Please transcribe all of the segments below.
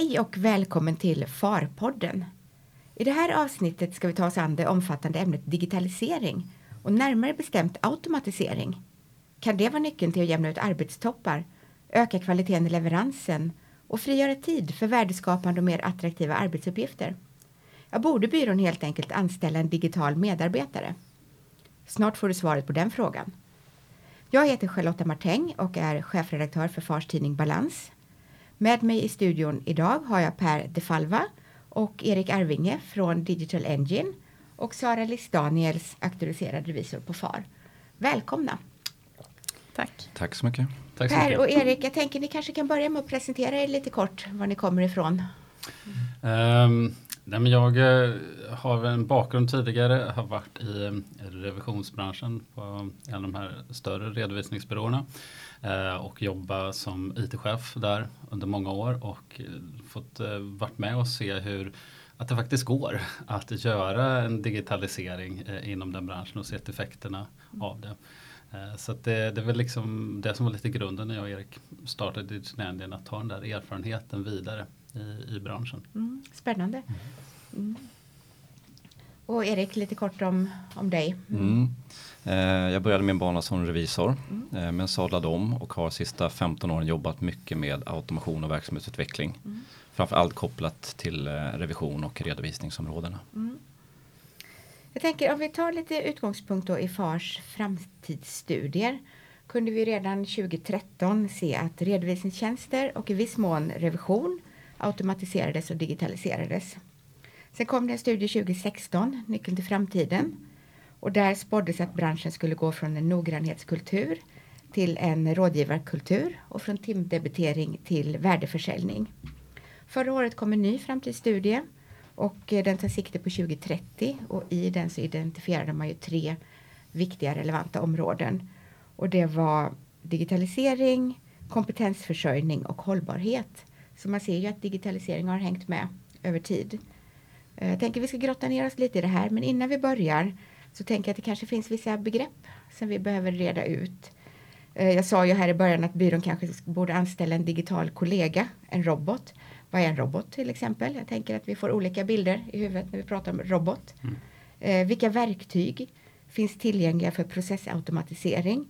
Hej och välkommen till Farpodden. I det här avsnittet ska vi ta oss an det omfattande ämnet digitalisering och närmare bestämt automatisering. Kan det vara nyckeln till att jämna ut arbetstoppar, öka kvaliteten i leveransen och frigöra tid för värdeskapande och mer attraktiva arbetsuppgifter? Jag borde byrån helt enkelt anställa en digital medarbetare? Snart får du svaret på den frågan. Jag heter Charlotta Martäng och är chefredaktör för Fars tidning Balans. Med mig i studion idag har jag Per De Falva och Erik Arvinge från Digital Engine och Sara Liss-Daniels, auktoriserad revisor på FAR. Välkomna! Tack. Tack så mycket. Tack så per mycket. och Erik, jag tänker ni kanske kan börja med att presentera er lite kort var ni kommer ifrån. Um, nej men jag uh, har en bakgrund tidigare, har varit i uh, revisionsbranschen på en av de här större redovisningsbyråerna uh, och jobbat som IT-chef där under många år och fått varit med och se hur att det faktiskt går att göra en digitalisering inom den branschen och sett effekterna av det. Eh, så det, det är väl liksom det som var lite grunden när jag och Erik startade Digital Engine, att ta den där erfarenheten vidare i, i branschen. Mm, spännande. Mm. Och Erik, lite kort om, om dig. Mm. Eh, jag började min bana som revisor mm. eh, men sadlade om och har sista 15 åren jobbat mycket med automation och verksamhetsutveckling. Mm. Framförallt kopplat till eh, revision och redovisningsområdena. Mm. Jag tänker om vi tar lite utgångspunkt då i FARs framtidsstudier kunde vi redan 2013 se att redovisningstjänster och i viss mån revision automatiserades och digitaliserades. Sen kom det en studie 2016, Nyckeln till framtiden, och där spåddes att branschen skulle gå från en noggrannhetskultur till en rådgivarkultur och från timdebitering till värdeförsäljning. Förra året kom en ny framtidsstudie och eh, den tar sikte på 2030 och i den så identifierade man ju tre viktiga relevanta områden. Och det var digitalisering, kompetensförsörjning och hållbarhet. Så man ser ju att digitalisering har hängt med över tid. Eh, jag tänker vi ska grotta ner oss lite i det här, men innan vi börjar så tänker jag att det kanske finns vissa begrepp som vi behöver reda ut. Eh, jag sa ju här i början att byrån kanske borde anställa en digital kollega, en robot. Vad är en robot till exempel? Jag tänker att vi får olika bilder i huvudet när vi pratar om robot. Mm. Eh, vilka verktyg finns tillgängliga för processautomatisering?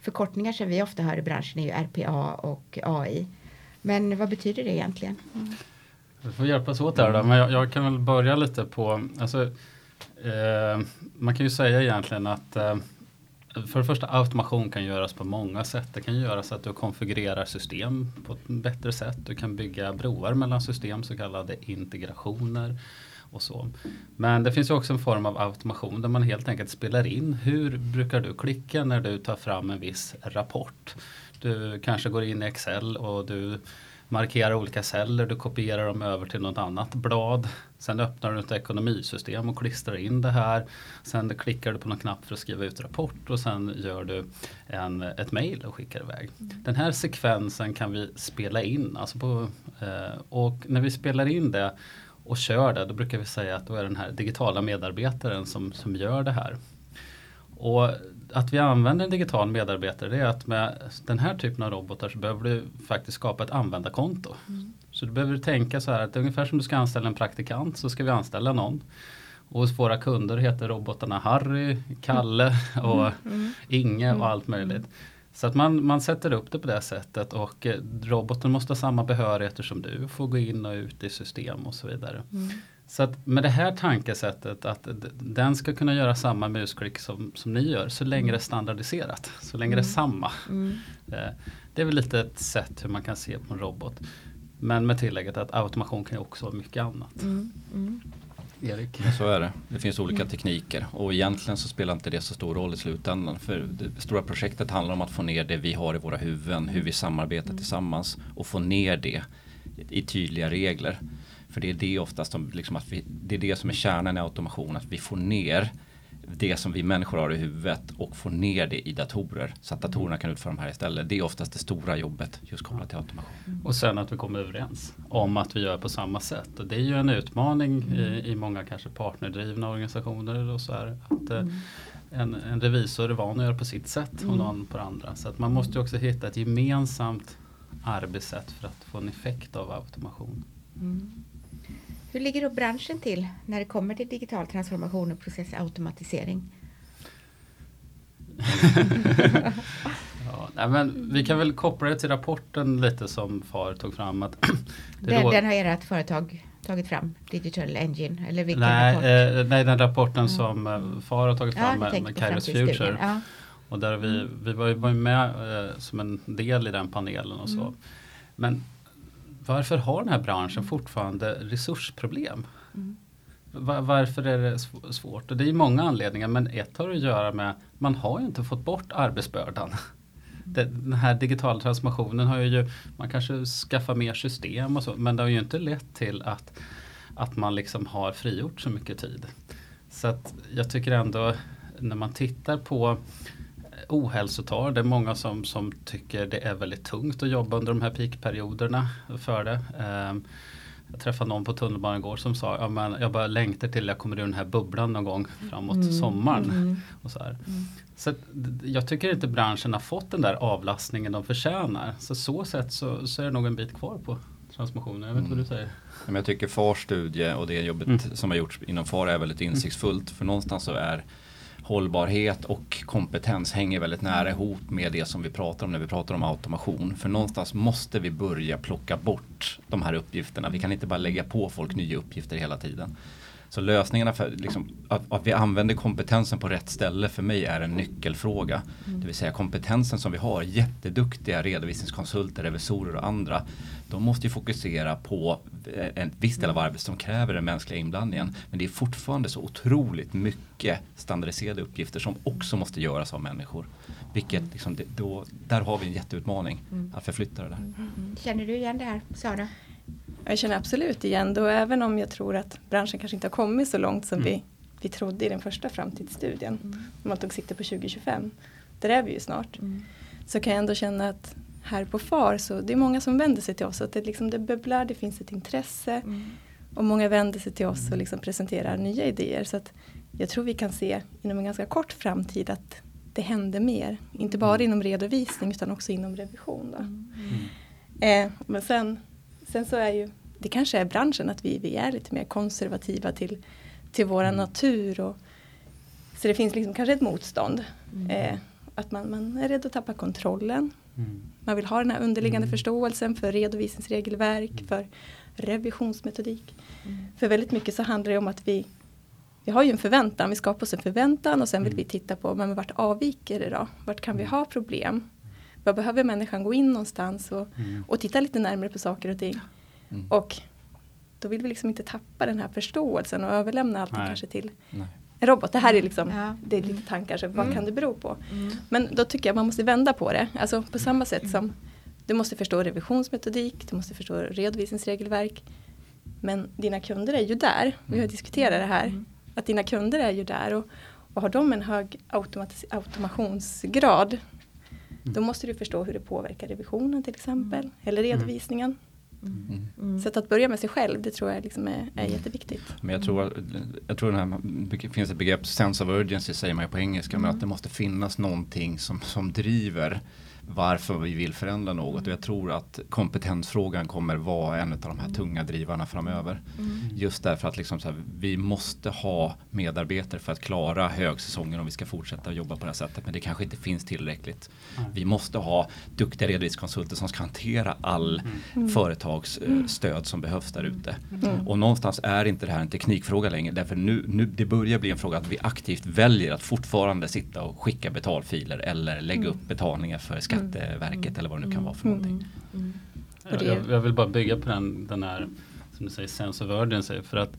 Förkortningar som vi ofta hör i branschen är ju RPA och AI. Men vad betyder det egentligen? Mm. Vi får hjälpas åt där då, men jag, jag kan väl börja lite på, alltså, eh, man kan ju säga egentligen att eh, för det första automation kan göras på många sätt. Det kan göras att du konfigurerar system på ett bättre sätt. Du kan bygga broar mellan system, så kallade integrationer. Och så. Men det finns ju också en form av automation där man helt enkelt spelar in hur brukar du klicka när du tar fram en viss rapport. Du kanske går in i Excel och du markerar olika celler, du kopierar dem över till något annat blad. Sen öppnar du ett ekonomisystem och klistrar in det här. Sen klickar du på någon knapp för att skriva ut rapport och sen gör du en, ett mail och skickar iväg. Mm. Den här sekvensen kan vi spela in. Alltså på, eh, och när vi spelar in det och kör det, då brukar vi säga att då är den här digitala medarbetaren som, som gör det här. Och att vi använder en digital medarbetare det är att med den här typen av robotar så behöver du faktiskt skapa ett användarkonto. Mm. Så du behöver tänka så här att ungefär som du ska anställa en praktikant så ska vi anställa någon. Och hos våra kunder heter robotarna Harry, Kalle och mm. mm. Inge och mm. allt möjligt. Så att man, man sätter upp det på det sättet och eh, roboten måste ha samma behörigheter som du, får gå in och ut i system och så vidare. Mm. Så att med det här tankesättet att den ska kunna göra samma musklick som, som ni gör så länge mm. det är standardiserat, så länge mm. det är mm. samma. Mm. Eh, det är väl lite ett sätt hur man kan se på en robot. Men med tillägget att automation kan ju också vara mycket annat. Mm. mm. Erik? Ja, så är det. Det finns olika tekniker och egentligen så spelar inte det så stor roll i slutändan. För det stora projektet handlar om att få ner det vi har i våra huvuden, hur vi samarbetar tillsammans och få ner det i tydliga regler. För det är det oftast som, liksom att vi, det är det som är kärnan i automation, att vi får ner det som vi människor har i huvudet och få ner det i datorer så att datorerna kan utföra de här istället. Det är oftast det stora jobbet just kopplat till automation. Mm. Och sen att vi kommer överens om att vi gör på samma sätt. Och det är ju en utmaning mm. i, i, många kanske partnerdrivna organisationer och så här, att, eh, mm. en, en revisor är van att göra på sitt sätt och mm. någon på det andra. Så att man måste också hitta ett gemensamt arbetssätt för att få en effekt av automation. Mm. Hur ligger då branschen till när det kommer till digital transformation och processautomatisering? ja, nej, men vi kan väl koppla det till rapporten lite som FAR tog fram. Att den, då... den har ert företag tagit fram, Digital Engine? Eller vilken nej, rapport? Eh, nej, den rapporten mm. som eh, FAR har tagit fram ja, med, med Kairos Future. Ja. Och där vi, vi var, var med eh, som en del i den panelen och så. Mm. Men varför har den här branschen fortfarande resursproblem? Mm. Var, varför är det svårt? Och det är många anledningar men ett har att göra med man har ju inte fått bort arbetsbördan. Den här digitala transformationen har ju, man kanske skaffar mer system och så men det har ju inte lett till att, att man liksom har frigjort så mycket tid. Så att jag tycker ändå när man tittar på ohälsotal. Det är många som, som tycker det är väldigt tungt att jobba under de här peakperioderna för det. Um, jag träffade någon på tunnelbanan igår som sa ja, men jag bara längtar till jag kommer ur den här bubblan någon gång framåt mm. sommaren. Mm. Och så här. Mm. så jag tycker inte branschen har fått den där avlastningen de förtjänar. Så så sätt så, så är det nog en bit kvar på transformationen. Jag vet inte vad du säger? Men jag tycker FARs studie och det jobbet mm. som har gjorts inom FAR är väldigt insiktsfullt. För någonstans så är hållbarhet och kompetens hänger väldigt nära ihop med det som vi pratar om när vi pratar om automation. För någonstans måste vi börja plocka bort de här uppgifterna. Vi kan inte bara lägga på folk nya uppgifter hela tiden. Så lösningarna för liksom, att, att, vi använder kompetensen på rätt ställe för mig är en nyckelfråga. Mm. Det vill säga kompetensen som vi har, jätteduktiga redovisningskonsulter, revisorer och andra. De måste ju fokusera på en viss del av arbetet som kräver den mänskliga inblandningen. Men det är fortfarande så otroligt mycket standardiserade uppgifter som också måste göras av människor. Vilket liksom, då, där har vi en jätteutmaning mm. att förflytta det där. Mm. Känner du igen det här Sara? Jag känner absolut igen det och även om jag tror att branschen kanske inte har kommit så långt som mm. vi, vi trodde i den första framtidsstudien. Mm. Om man tog sikte på 2025. Där är vi ju snart. Mm. Så kan jag ändå känna att här på FAR så det är många som vänder sig till oss. Att det, liksom, det bubblar, det finns ett intresse. Mm. Och många vänder sig till oss och liksom presenterar nya idéer. Så att jag tror vi kan se inom en ganska kort framtid att det händer mer. Inte bara mm. inom redovisning utan också inom revision. Då. Mm. Eh, men sen Sen så är ju, det kanske är branschen att vi, vi är lite mer konservativa till, till våran mm. natur. Och, så det finns liksom kanske ett motstånd. Mm. Eh, att man, man är rädd att tappa kontrollen. Mm. Man vill ha den här underliggande mm. förståelsen för redovisningsregelverk, mm. för revisionsmetodik. Mm. För väldigt mycket så handlar det om att vi vi har ju en förväntan, vi skapar oss en förväntan och sen vill vi titta på men vart avviker det då? Vart kan vi ha problem? Vad behöver människan gå in någonstans och, mm. och titta lite närmare på saker och ting. Mm. Och då vill vi liksom inte tappa den här förståelsen och överlämna allting kanske till Nej. En robot. Det här är liksom, ja. det är lite tankar, så vad mm. kan det bero på? Mm. Men då tycker jag man måste vända på det. Alltså på samma sätt som du måste förstå revisionsmetodik, du måste förstå redovisningsregelverk. Men dina kunder är ju där, vi har mm. diskuterat det här. Mm. Att dina kunder är ju där och, och har de en hög automationsgrad Mm. Då måste du förstå hur det påverkar revisionen till exempel. Mm. Eller redovisningen. Mm. Mm. Så att, att börja med sig själv, det tror jag liksom är, är mm. jätteviktigt. Men jag tror, jag tror det finns ett begrepp, sense of urgency säger man ju på engelska, men att det måste finnas någonting som, som driver varför vi vill förändra något. Och jag tror att kompetensfrågan kommer vara en av de här tunga drivarna framöver. Mm. Just därför att liksom här, vi måste ha medarbetare för att klara högsäsongen om vi ska fortsätta jobba på det här sättet. Men det kanske inte finns tillräckligt. Mm. Vi måste ha duktiga redovisningskonsulter som ska hantera all mm. företagsstöd som behövs där ute. Mm. Och någonstans är inte det här en teknikfråga längre. Därför nu, nu det börjar bli en fråga att vi aktivt väljer att fortfarande sitta och skicka betalfiler eller lägga mm. upp betalningar för skatt Skatteverket mm. eller vad det nu kan vara för mm. någonting. Mm. Jag, jag, vill bara bygga på den, den här som du säger, sense of urgency. För att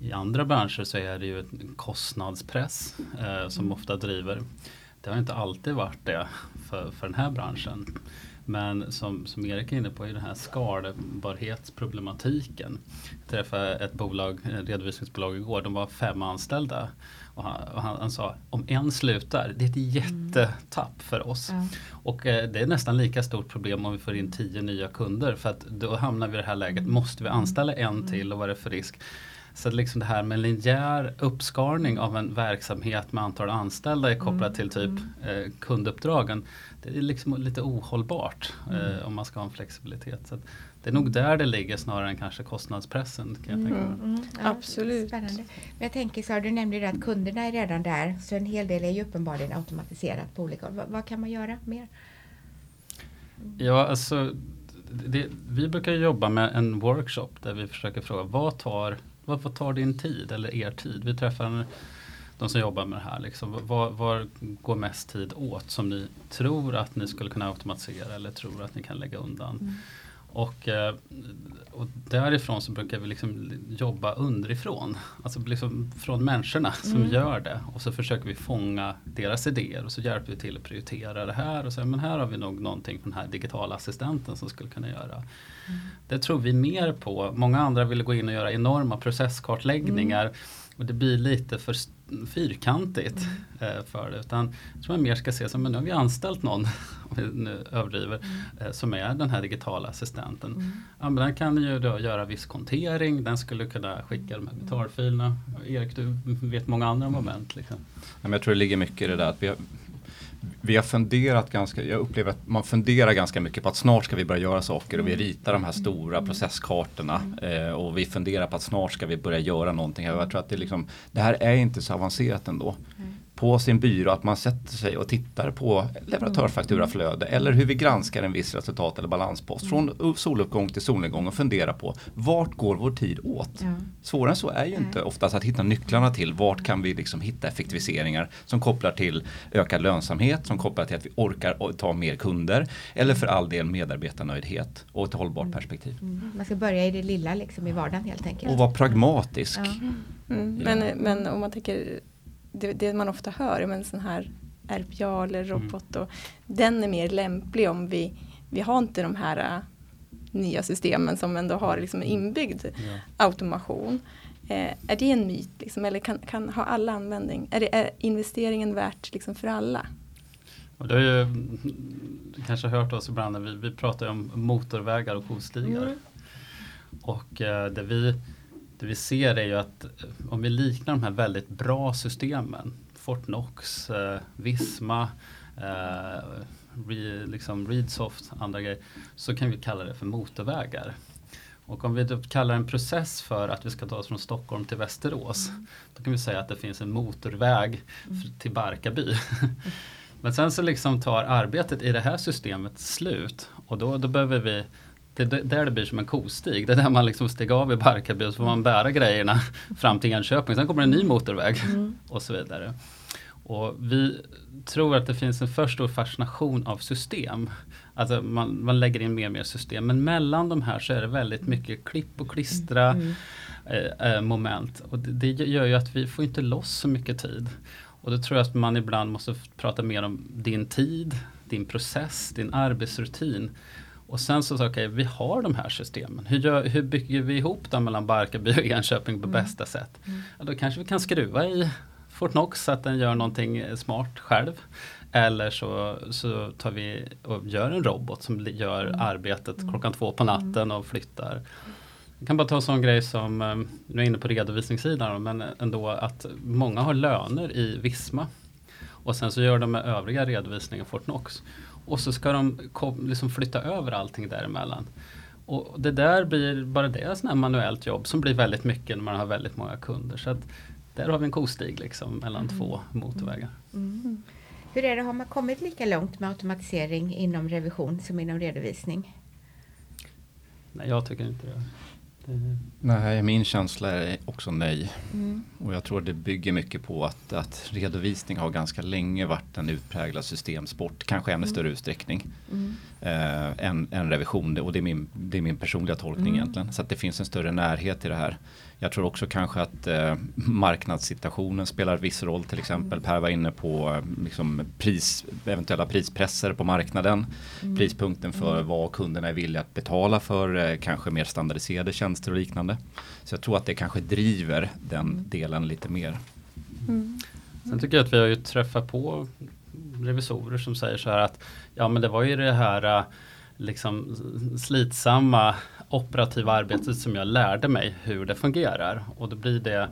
i andra branscher så är det ju en kostnadspress eh, som ofta driver. Det har inte alltid varit det för, för den här branschen. Men som, som Erik är inne på i den här skalbarhetsproblematiken. Jag träffade ett bolag, ett redovisningsbolag igår, de var fem anställda. Och han, och han, han, sa om en slutar, det är ett jättetapp för oss. Mm. Och eh, det är nästan lika stort problem om vi får in tio nya kunder. För att då hamnar vi i det här läget, måste vi anställa en mm. till och vad är det för risk? Så liksom det här med linjär uppskalning av en verksamhet med antal anställda är kopplat till typ eh, kunduppdragen. Det är liksom lite ohållbart eh, om man ska ha en flexibilitet. Så det är nog där det ligger snarare än kanske kostnadspressen. Kan jag tänka mig. Mm, ja, Absolut. Spännande. Men jag tänker så här, du nämnde ju det att kunderna är redan där så en hel del är ju uppenbarligen automatiserat på olika håll. Vad, vad kan man göra mer? Ja, alltså det, vi brukar jobba med en workshop där vi försöker fråga vad tar, vad, vad tar din tid eller er tid? Vi träffar de som jobbar med det här. Liksom, var, var går mest tid åt som ni tror att ni skulle kunna automatisera eller tror att ni kan lägga undan? Mm. Och, eh, och därifrån så brukar vi liksom jobba underifrån. Alltså liksom från människorna som Mm. gör det. Och så försöker vi fånga deras idéer och så hjälper vi till att prioritera det här. Och säga men här har vi nog någonting från den här digitala assistenten som skulle kunna göra. Det tror vi mer på. Många andra vill gå in och göra enorma processkartläggningar. Och det blir lite för fyrkantigt eh, för det. Utan jag tror man mer ska se som, men nu har vi anställt någon, om vi nu överdriver, eh, som är den här digitala assistenten. Mm. Ja, men den kan ju då göra viss kontering, den skulle kunna skicka de här betalfilerna. Erik, du vet många andra moment. Liksom. Ja, men jag tror det ligger mycket i det där att vi har, vi har funderat ganska, jag upplever att man funderar ganska mycket på att snart ska vi börja göra saker och vi ritar de här stora processkartorna eh, och vi funderar på att snart ska vi börja göra någonting. Jag tror att det, liksom, det här är inte så avancerat ändå. På sin byrå att man sätter sig och tittar på leverantörsfakturaflöde eller hur vi granskar en viss resultat eller balanspost från soluppgång till solnedgång och funderar på vart går vår tid åt? Ja. Svårare än så är ju inte oftast att hitta nycklarna till vart kan vi liksom hitta effektiviseringar som kopplar till ökad lönsamhet, som kopplar till att vi orkar ta mer kunder eller för all del medarbetarnöjdhet och ett hållbart perspektiv. Mm. Man ska börja i det lilla liksom i vardagen helt enkelt. Och vara pragmatisk. Ja. Mm. Men, men om man tänker, det, det man ofta hör, men sån här RPA eller robot, och, den är mer lämplig om vi, vi har inte de här äh, nya systemen som ändå har liksom en inbyggd Ja. automation. Eh, är det en myt, liksom, eller kan, kan ha alla användning? Är, det, är investeringen värt liksom, för alla? Och du har ju mm, kanske hört oss ibland när vi, vi pratar om motorvägar och kostigar. Mm. Och eh, det, vi, det vi ser är ju att eh, om vi liknar de här väldigt bra systemen, Fortnox, eh, Visma, eh, Re, liksom Readsoft, andra grejer, så kan vi kalla det för motorvägar. Och om vi kallar en process för att vi ska ta oss från Stockholm till Västerås, då kan vi säga att det finns en motorväg f- till Barkarby. Men sen så liksom tar arbetet i det här systemet slut och då, då behöver vi det är där det blir som en kostig. Det är där man liksom stiger av i Barkarby och så får man bära grejerna fram till Enköping. Sen kommer en ny motorväg och så vidare. Och vi tror att det finns en för stor fascination av system. Alltså man, man lägger in mer och mer system. Men mellan de här så är det väldigt mycket klipp och klistra Mm. eh, eh, moment. Och det, det gör ju att vi får inte loss så mycket tid. Och då tror jag att man ibland måste prata mer om din tid, din process, din arbetsrutin. Och sen så sa okej, vi har de här systemen. Hur, gör, hur bygger vi ihop dem mellan Barkarby och Enköping på bästa sätt? Ja, då kanske vi kan skruva i Fortnox så att den gör någonting eh, smart själv. Eller så, så tar vi och gör en robot som gör arbetet klockan två på natten och flyttar. Jag kan bara ta en sån grej som, eh, nu är jag inne på redovisningssidan, men ändå att många har löner i Visma. Och sen så gör de med övriga redovisningar Fortnox. Och så ska de liksom flytta över allting däremellan. Och det där blir, bara det sån här manuellt jobb som blir väldigt mycket när man har väldigt många kunder. Så där har vi en kostig liksom mellan två motorvägar. Mm. Hur är det, har man kommit lika långt med automatisering inom revision som inom redovisning? Nej, jag tycker inte det. Det Nej, min känsla är också nej. Mm. Och jag tror det bygger mycket på att, att redovisning har ganska länge varit en utpräglad systemsport, kanske ännu större utsträckning Mm. eh, än, än revision. Och det är min, det är min personliga tolkning Mm. egentligen. Så att det finns en större närhet i det här. Jag tror också kanske att eh, marknadssituationen spelar viss roll. Till exempel Per var inne på eh, liksom pris, eventuella prispresser på marknaden. Prispunkten för vad kunderna är villiga att betala för eh, kanske mer standardiserade tjänster och liknande. Så jag tror att det kanske driver den delen lite mer. Mm. Sen tycker jag att vi har ju träffat på revisorer som säger så här att ja men det var ju det här liksom slitsamma operativa arbetet som jag lärde mig hur det fungerar. Och då blir det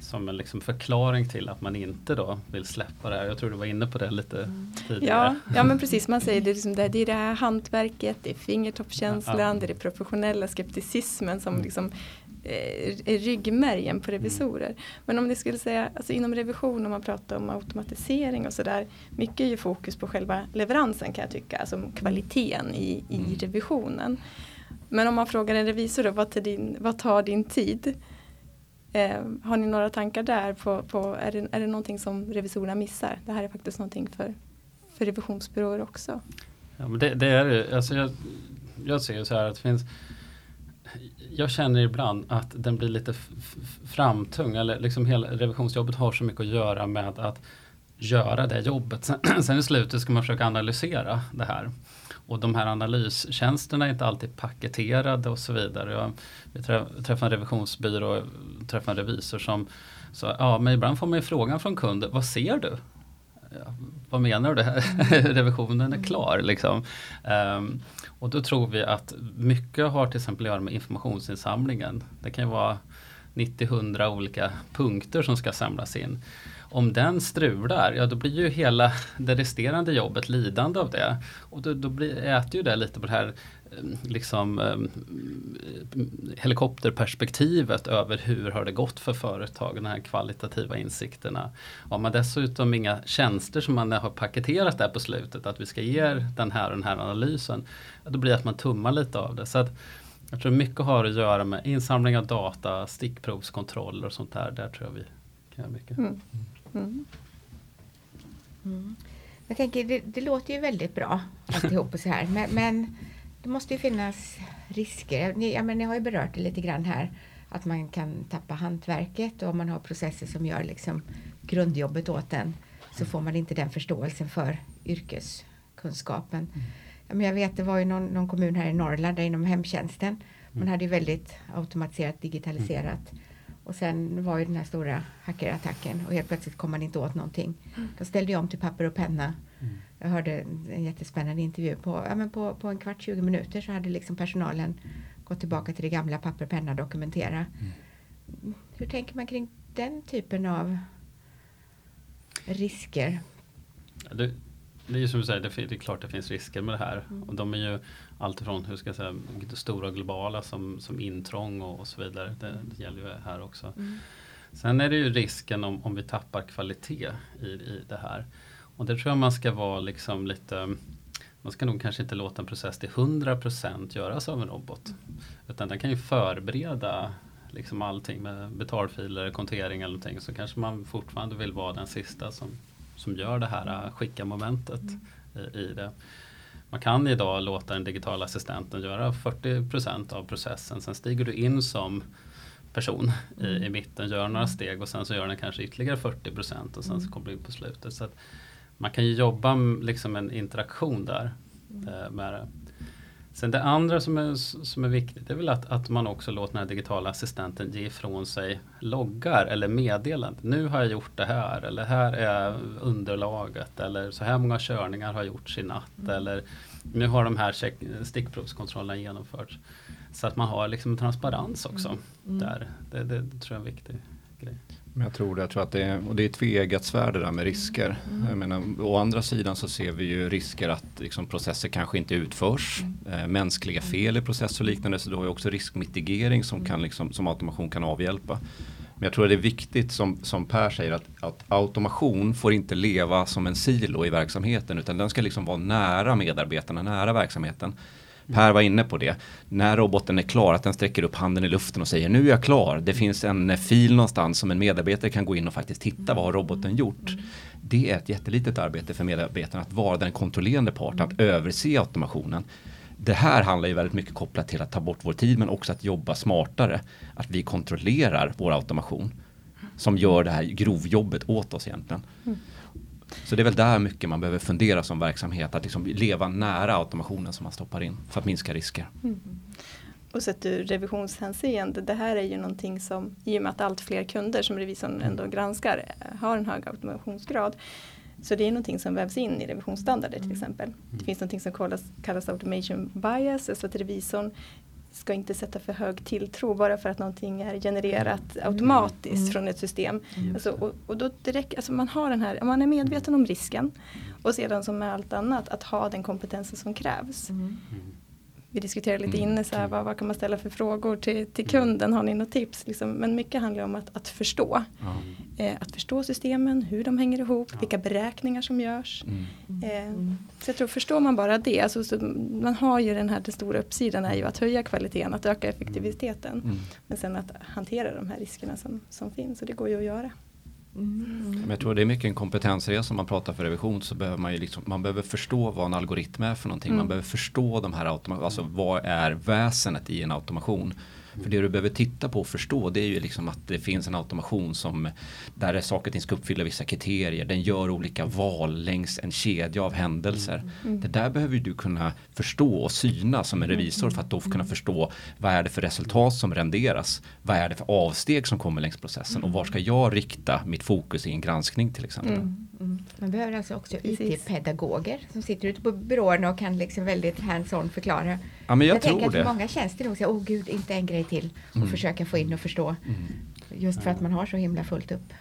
som en liksom förklaring till att man inte då vill släppa det här. Jag tror du var inne på det lite mm. tidigare. Ja, ja men precis, man säger det, liksom det, det är det här hantverket, det är fingertoppskänslan, ja. det är det professionella skepticismen som mm. liksom är eh, ryggmärgen på revisorer. Mm. Men om ni skulle säga, alltså inom revision om man pratar om automatisering och sådär, mycket är ju fokus på själva leveransen kan jag tycka, alltså kvaliteten i, i revisionen. Men om man frågar en revisor då, vad tar din, vad tar din tid? Eh, har ni några tankar där? På, på, är, det, är det någonting som revisorerna missar? Det här är faktiskt någonting för, för revisionsbyråer också. Ja, men det, det är det. Alltså jag, jag ser så här att det finns jag känner ibland att den blir lite framtung. Eller liksom hela revisionsjobbet har så mycket att göra med att göra det jobbet. Sen, sen i slutet ska man försöka analysera det här. Och de här analystjänsterna är inte alltid paketerade och så vidare. Jag, träffade en revisionsbyrå, och träffade en revisor som sa, ja men ibland får man ju frågan från kunden, vad ser du? Ja, vad menar du? Revisionen är klar. Liksom. Um, och då tror vi att mycket har till exempel att göra med informationsinsamlingen. Det kan ju vara 90-100 olika punkter som ska samlas in. Om den strular, ja då blir ju hela det resterande jobbet lidande av det. Och då, då blir, äter ju det lite på det här ehm, liksom ehm, eh, helikopterperspektivet över hur har det gått för företagen, de här kvalitativa insikterna. Har man dessutom inga tjänster som man har paketerat där på slutet, att vi ska ge den här och den här analysen, då blir det att man tummar lite av det. Så att jag tror mycket har att göra med insamling av data, stickprovskontroller och sånt där. Där tror jag vi kan göra mycket. Mm. Mm. Mm. Jag tänker, det, det, låter ju väldigt bra alltihop och så här. Men, men det måste ju finnas risker. Ni, ja, men ni har ju berört det lite grann här. Att man kan tappa hantverket och om man har processer som gör liksom grundjobbet åt en så får man inte den förståelsen för yrkeskunskapen. Mm. Ja, men jag vet, det var ju någon, någon kommun här i Norrland där inom hemtjänsten. Man mm. hade ju väldigt automatiserat, digitaliserat. Och sen var ju den här stora hackerattacken och helt plötsligt kom man inte åt någonting. Mm. Då ställde jag om till papper och penna. Mm. Jag hörde en jättespännande intervju. På, ja, men på, på en kvart, 20 minuter så hade liksom personalen gått tillbaka till det gamla papper, penna, dokumentera. Mm. Hur tänker man kring den typen av risker? Det, det är ju som du säger, det, är klart det finns risker med det här. Mm. Och de är ju alltifrån hur ska jag säga, stora globala som, som intrång och, och så vidare. Det, det, gäller ju här också. Mm. Sen är det ju risken om, om vi tappar kvalitet i, i det här. Och det tror jag man ska vara liksom lite man ska nog kanske inte låta en process till 100% göras av en robot. Utan den kan ju förbereda liksom allting med betalfiler, kontering eller någonting. Så kanske man fortfarande vill vara den sista som, som gör det här skicka momentet mm. i, i det. Man kan idag låta den digitala assistenten göra 40% av processen. Sen stiger du in som person i, i mm. mitten, gör några steg och sen så gör den kanske ytterligare 40% och sen så mm. kommer du in på slutet. Så man kan ju jobba liksom en interaktion där mm. eh, med det. Sen det andra som är, som är viktigt är väl att, att man också låter den här digitala assistenten ge ifrån sig loggar eller meddelanden. Nu har jag gjort det här eller här är underlaget eller så här många körningar har gjorts i natt mm. eller nu har de här check, stickprovskontrollerna genomförts. Så att man har liksom transparens också mm. mm. där. Det, det, det tror jag är en viktig grej. Jag tror det. Jag tror att det är, och det är ett tveeggat svärd det där med risker. Mm. Jag menar, å andra sidan så ser vi ju risker att liksom, processer kanske inte utförs. Mm. Eh, mänskliga fel i processer och liknande. Så du har ju också riskmitigering som, kan, liksom, som automation kan avhjälpa. Men jag tror att det är viktigt som, som Per säger att, att, automation får inte leva som en silo i verksamheten utan den ska liksom vara nära medarbetarna, nära verksamheten. Per var inne på det. När roboten är klar, att den sträcker upp handen i luften och säger nu är jag klar. Det finns en eh, fil någonstans som en medarbetare kan gå in och faktiskt titta vad har roboten gjort. Det är ett jättelitet arbete för medarbetarna att vara den kontrollerande parten, att överse automationen. Det här handlar ju väldigt mycket kopplat till att ta bort vår tid men också att jobba smartare. Att vi kontrollerar vår automation som gör det här grovjobbet åt oss egentligen. Mm. Så det är väl där mycket man behöver fundera som verksamhet, att liksom leva nära automationen som man stoppar in för att minska risker. Mm. Och sett ur revisionshänseende, det här är ju någonting som i och med att allt fler kunder som revisorn ändå granskar har en hög automationsgrad Så det är någonting som vävs in i revisionsstandarder till exempel. Det finns någonting som kallas, kallas automation bias, alltså att revisorn ska inte sätta för hög tilltro bara för att någonting är genererat automatiskt mm. från ett system. Mm. Alltså, och, och, då direkt, alltså man har den här, man är medveten om risken och sedan som med allt annat att ha den kompetensen som krävs. Mm vi diskuterade lite mm. inne, så här, vad, vad, kan man ställa för frågor till, till mm. kunden, har ni något tips? Liksom, men mycket handlar om att, att förstå. Mm. Eh, att förstå systemen, hur de hänger ihop, ja. vilka beräkningar som görs. Mm. Eh, så jag tror, förstår man bara det, alltså, så man har ju den här den stora uppsidan är ju att höja kvaliteten, att öka effektiviteten. Mm. Men sen att hantera de här riskerna som, som finns, och det går ju att göra. Mm. Men jag tror det är mycket en kompetensresa om man pratar för revision så behöver man ju liksom, man behöver förstå vad en algoritm är för någonting. Mm. Man behöver förstå de här automa- alltså vad är väsenet i en automation. För det du behöver titta på och förstå det är ju liksom att det finns en automation som där saker och ting ska uppfylla vissa kriterier. Den gör olika val längs en kedja av händelser. Mm. mm. Det där behöver du kunna förstå och syna som en revisor för att då kunna förstå vad är det för resultat som renderas? Vad är det för avsteg som kommer längs processen och var ska jag rikta mitt fokus i en granskning till exempel. Mm. Mm. Man behöver alltså också IT-pedagoger som sitter ute på byråerna och kan liksom väldigt hands-on förklara. Ja, men jag, jag tror tänker det. att många tjänster nog säger, åh gud, inte en grej till och mm. försöka få in och förstå. Mm. Just för att man har så himla fullt upp.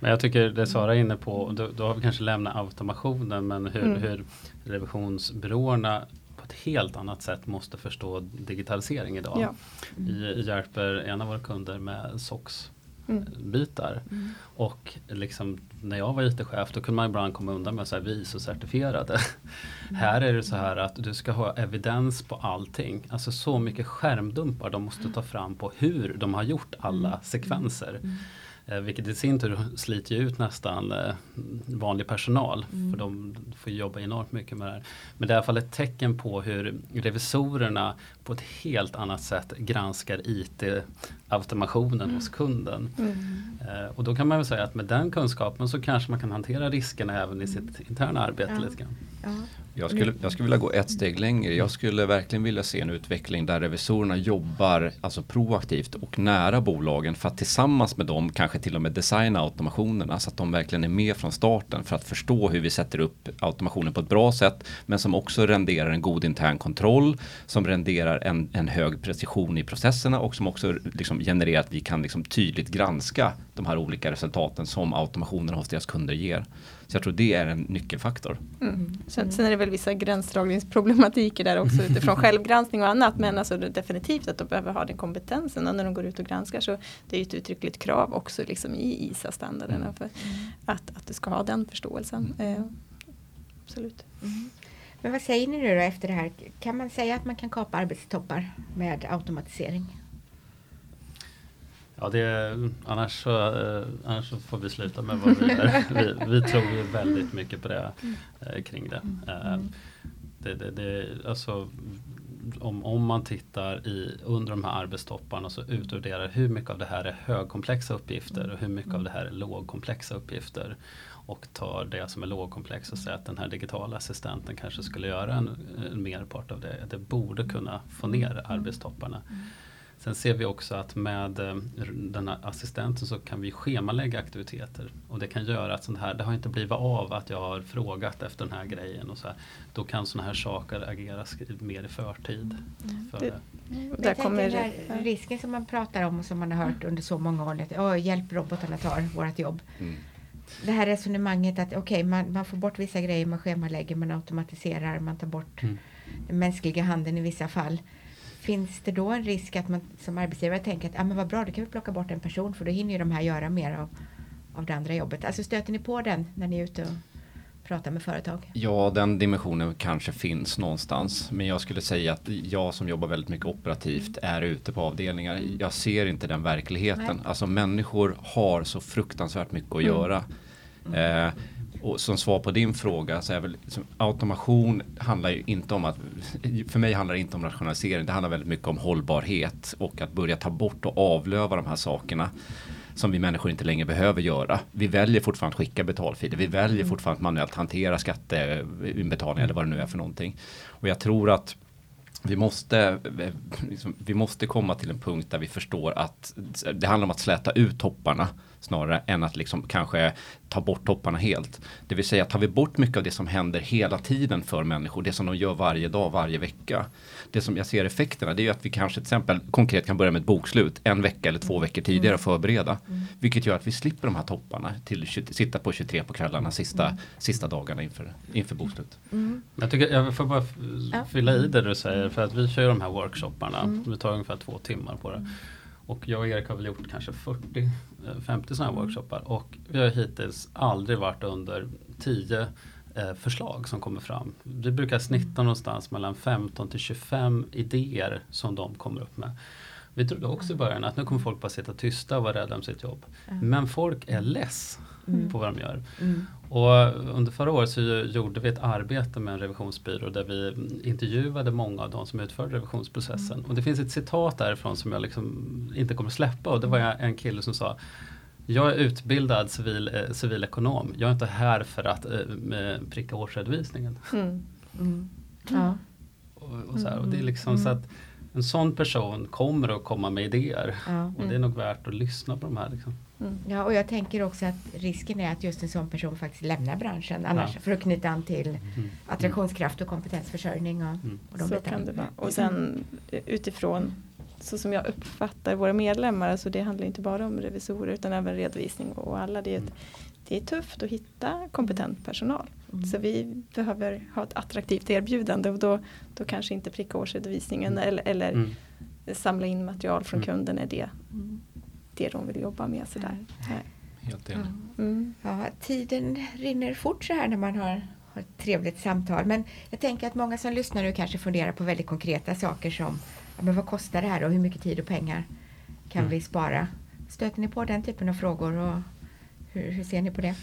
Men jag tycker det Sara är inne på, då, då har vi kanske lämnat automationen, men hur, mm. hur revisionsbyråerna på ett helt annat sätt måste förstå digitalisering idag. Ja. Vi hjälper en av våra kunder med SOX. Bitar. Mm. Och liksom, när jag var IT-chef då kunde man ibland komma undan med att vi är ISO-certifierade. Mm. Här är det så här att du ska ha evidens på allting. Alltså så mycket skärmdumpar de måste ta fram på hur de har gjort alla mm. sekvenser. Eh, vilket i sin tur sliter ut nästan eh, vanlig personal. Mm. För de får jobba enormt mycket med det här. Men det är i alla fall ett tecken på hur revisorerna på ett helt annat sätt granskar IT-automationen mm. hos kunden. Mm. Eh, och då kan man väl säga att med den kunskapen så kanske man kan hantera riskerna även i sitt interna arbete ja. lite grann. Ja. Jag skulle, jag skulle vilja gå ett steg längre. Jag skulle verkligen vilja se en utveckling där revisorerna jobbar alltså proaktivt och nära bolagen för att tillsammans med dem kanske till och med designa automationerna så att de verkligen är med från starten för att förstå hur vi sätter upp automationen på ett bra sätt men som också renderar en god intern kontroll som renderar en, en hög precision i processerna och som också liksom genererar att vi kan liksom tydligt granska de här olika resultaten som automationerna hos deras kunder ger. Så jag tror det är en nyckelfaktor. Mm. Sen, sen, är det väl vissa gränsdragningsproblematiker där också utifrån självgranskning och annat. Men alltså definitivt att de behöver ha den kompetensen och när de går ut och granskar så det är ett uttryckligt krav också liksom i ISA-standarderna mm. för att, att du ska ha den förståelsen. Mm. Eh, absolut. Mm. Men vad säger ni nu då efter det här? Kan man säga att man kan kapa arbetstoppar med automatisering? Ja, det, annars, så, eh, annars så får vi sluta med vad vi är. Vi, vi tror ju väldigt mycket på det eh, kring det. Eh, det, det, det alltså, om, om man tittar i, under de här arbetstopparna så utvärderar hur mycket av det här är högkomplexa uppgifter och hur mycket av det här är lågkomplexa uppgifter. Och tar det som är lågkomplext och säger att den här digitala assistenten kanske skulle göra en, en merpart av det. Det borde kunna få ner arbetstopparna. Sen ser vi också att med eh, den här assistenten så kan vi schemalägga aktiviteter. Och det kan göra att sånt här, det har inte blivit av att jag har frågat efter den här grejen. Och så här. Då kan sådana här saker ageras mer i förtid. Mm. För det, det. Där kommer den här risken som man pratar om och som man har hört under så många år. Att, oh, hjälp robotarna tar vårt jobb. Mm. Det här resonemanget att okej, okay, man, man, får bort vissa grejer, man schemalägger, man automatiserar, man tar bort mm. den mänskliga handen i vissa fall finns det då en risk att man som arbetsgivare tänker att ah, men vad bra, då kan vi plocka bort en person för då hinner ju de här göra mer av, av det andra jobbet. Alltså stöter ni på den när ni är ute och pratar med företag? Ja, den dimensionen kanske finns någonstans. Men jag skulle säga att jag som jobbar väldigt mycket operativt mm. är ute på avdelningar. Jag ser inte den verkligheten. Nej. Alltså människor har så fruktansvärt mycket att mm. göra. Mm. Eh, och som svar på din fråga så är väl liksom, automation handlar ju inte om att, för mig handlar det inte om rationalisering, det handlar väldigt mycket om hållbarhet och att börja ta bort och avlöva de här sakerna som vi människor inte längre behöver göra. Vi väljer fortfarande att skicka betalfiler, vi väljer mm. fortfarande att manuellt hantera skatteinbetalningar eller vad det nu är för någonting. Och jag tror att vi måste, liksom, vi måste komma till en punkt där vi förstår att det handlar om att släta ut topparna snarare än att liksom kanske ta bort topparna helt. Det vill säga tar vi bort mycket av det som händer hela tiden för människor, det som de gör varje dag, varje vecka. Det som jag ser effekterna det är att vi kanske till exempel konkret kan börja med ett bokslut en vecka eller två veckor tidigare och förbereda. Mm. Vilket gör att vi slipper de här topparna till sitta på 23 på kvällarna sista, mm. sista dagarna inför, inför bokslut. Mm. Jag, tycker, jag får bara fylla i det du säger för att vi kör de här workshopparna. Mm. Det tar ungefär två timmar på det. Och jag och Erik har väl gjort kanske 40-50 sådana här mm. workshoppar och vi har hittills aldrig varit under 10 eh, förslag som kommer fram. Vi brukar snitta någonstans mellan 15 till 25 idéer som de kommer upp med. Vi trodde också i början att nu kommer folk bara sitta tysta och vara rädda om sitt jobb. Men folk är less mm. på vad de gör. Mm. Och under förra året så gjorde vi ett arbete med en revisionsbyrå där vi intervjuade många av de som utförde revisionsprocessen. Mm. Och det finns ett citat därifrån som jag liksom inte kommer släppa och det var en kille som sa jag är utbildad civil, eh, civilekonom. Jag är inte här för att eh, pricka årsredovisningen. Mm. Mm. Ja. Och, och, så här, och det är liksom så att en sån person kommer att komma med idéer. Ja. Och det är nog värt att lyssna på de här. Liksom. Mm. Ja, och jag tänker också att risken är att just en sån person faktiskt lämnar branschen annars ja. för att knyta an till mm. attraktionskraft och kompetensförsörjning. Och, mm. och de så kan det vara. Och sen utifrån så som jag uppfattar våra medlemmar, alltså det handlar inte bara om revisorer utan även redovisning och alla. Det är, ett, det är tufft att hitta kompetent personal. Mm. Så vi behöver ha ett attraktivt erbjudande och då, då kanske inte pricka årsredovisningen mm. eller, eller mm. samla in material från mm. kunden är det mm det de vill jobba med. Sådär. Helt enig. Mm. Ja, tiden rinner fort så här när man har, har ett trevligt samtal. Men jag tänker att många som lyssnar nu kanske funderar på väldigt konkreta saker som ja, men vad kostar det här och hur mycket tid och pengar kan mm. vi spara? Stöter ni på den typen av frågor och hur, hur ser ni på det?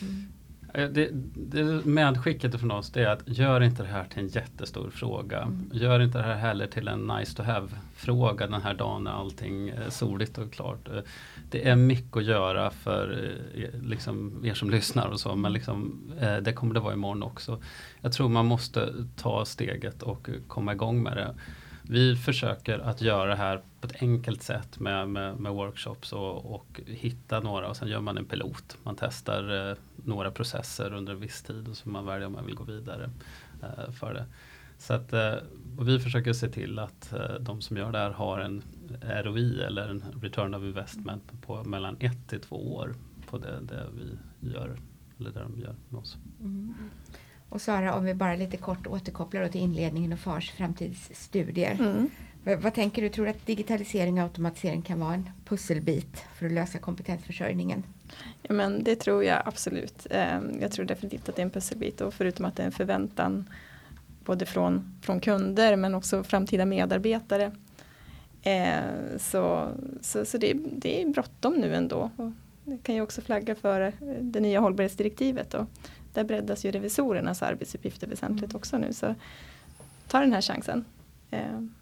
Eh, det, det medskicket från oss det är att gör inte det här till en jättestor fråga. Mm. Gör inte det här heller till en nice to have fråga den här dagen när allting är soligt och klart. Eh, det är mycket att göra för eh, liksom, er som lyssnar och så men liksom, det kommer det vara imorgon också. Jag tror man måste ta steget och komma igång med det. Vi försöker att göra det här på ett enkelt sätt med, med, med workshops och, och, hitta några och sen gör man en pilot. Man testar eh, några processer under en viss tid och så man väljer om man vill gå vidare eh, för det. Så att, eh, vi försöker se till att eh, de som gör det här har en ROI eller en return of investment på mellan ett till två år på det, det vi gör eller det de gör med oss. Mm. Och Sara, om vi bara lite kort återkopplar till inledningen och FARs framtidsstudier. Mm. Vad tänker du? Tror du att digitalisering och automatisering kan vara en pusselbit för att lösa kompetensförsörjningen? Ja, men det tror jag absolut. Ehm, jag tror definitivt att det är en pusselbit och förutom att det är en förväntan både från, från kunder men också framtida medarbetare. Ehm, så så, så det, det är bråttom nu ändå. Och det kan ju också flagga för det nya hållbarhetsdirektivet. Och där breddas ju revisorernas arbetsuppgifter väsentligt mm. också nu. Så ta den här chansen. Ehm,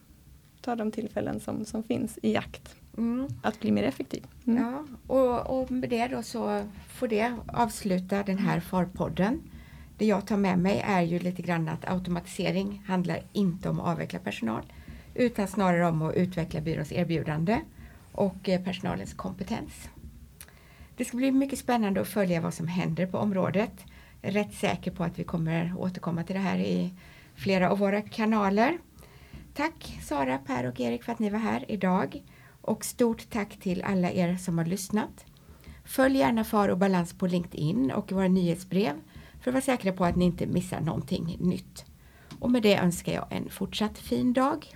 ta de tillfällen som, som finns i jakt mm. att bli mer effektiv. Mm. Ja, och, och med det då så får det avsluta den här FAR-podden. Det jag tar med mig är ju lite grann att automatisering handlar inte om att avveckla personal utan snarare om att utveckla byråns erbjudande och eh, personalens kompetens. Det ska bli mycket spännande att följa vad som händer på området. Rätt säker på att vi kommer återkomma till det här i flera av våra kanaler. Tack Sara, Per och Erik för att ni var här idag. Och stort tack till alla er som har lyssnat. Följ gärna Far och Balans på LinkedIn och våra nyhetsbrev för att vara säkra på att ni inte missar någonting nytt. Och med det önskar jag en fortsatt fin dag.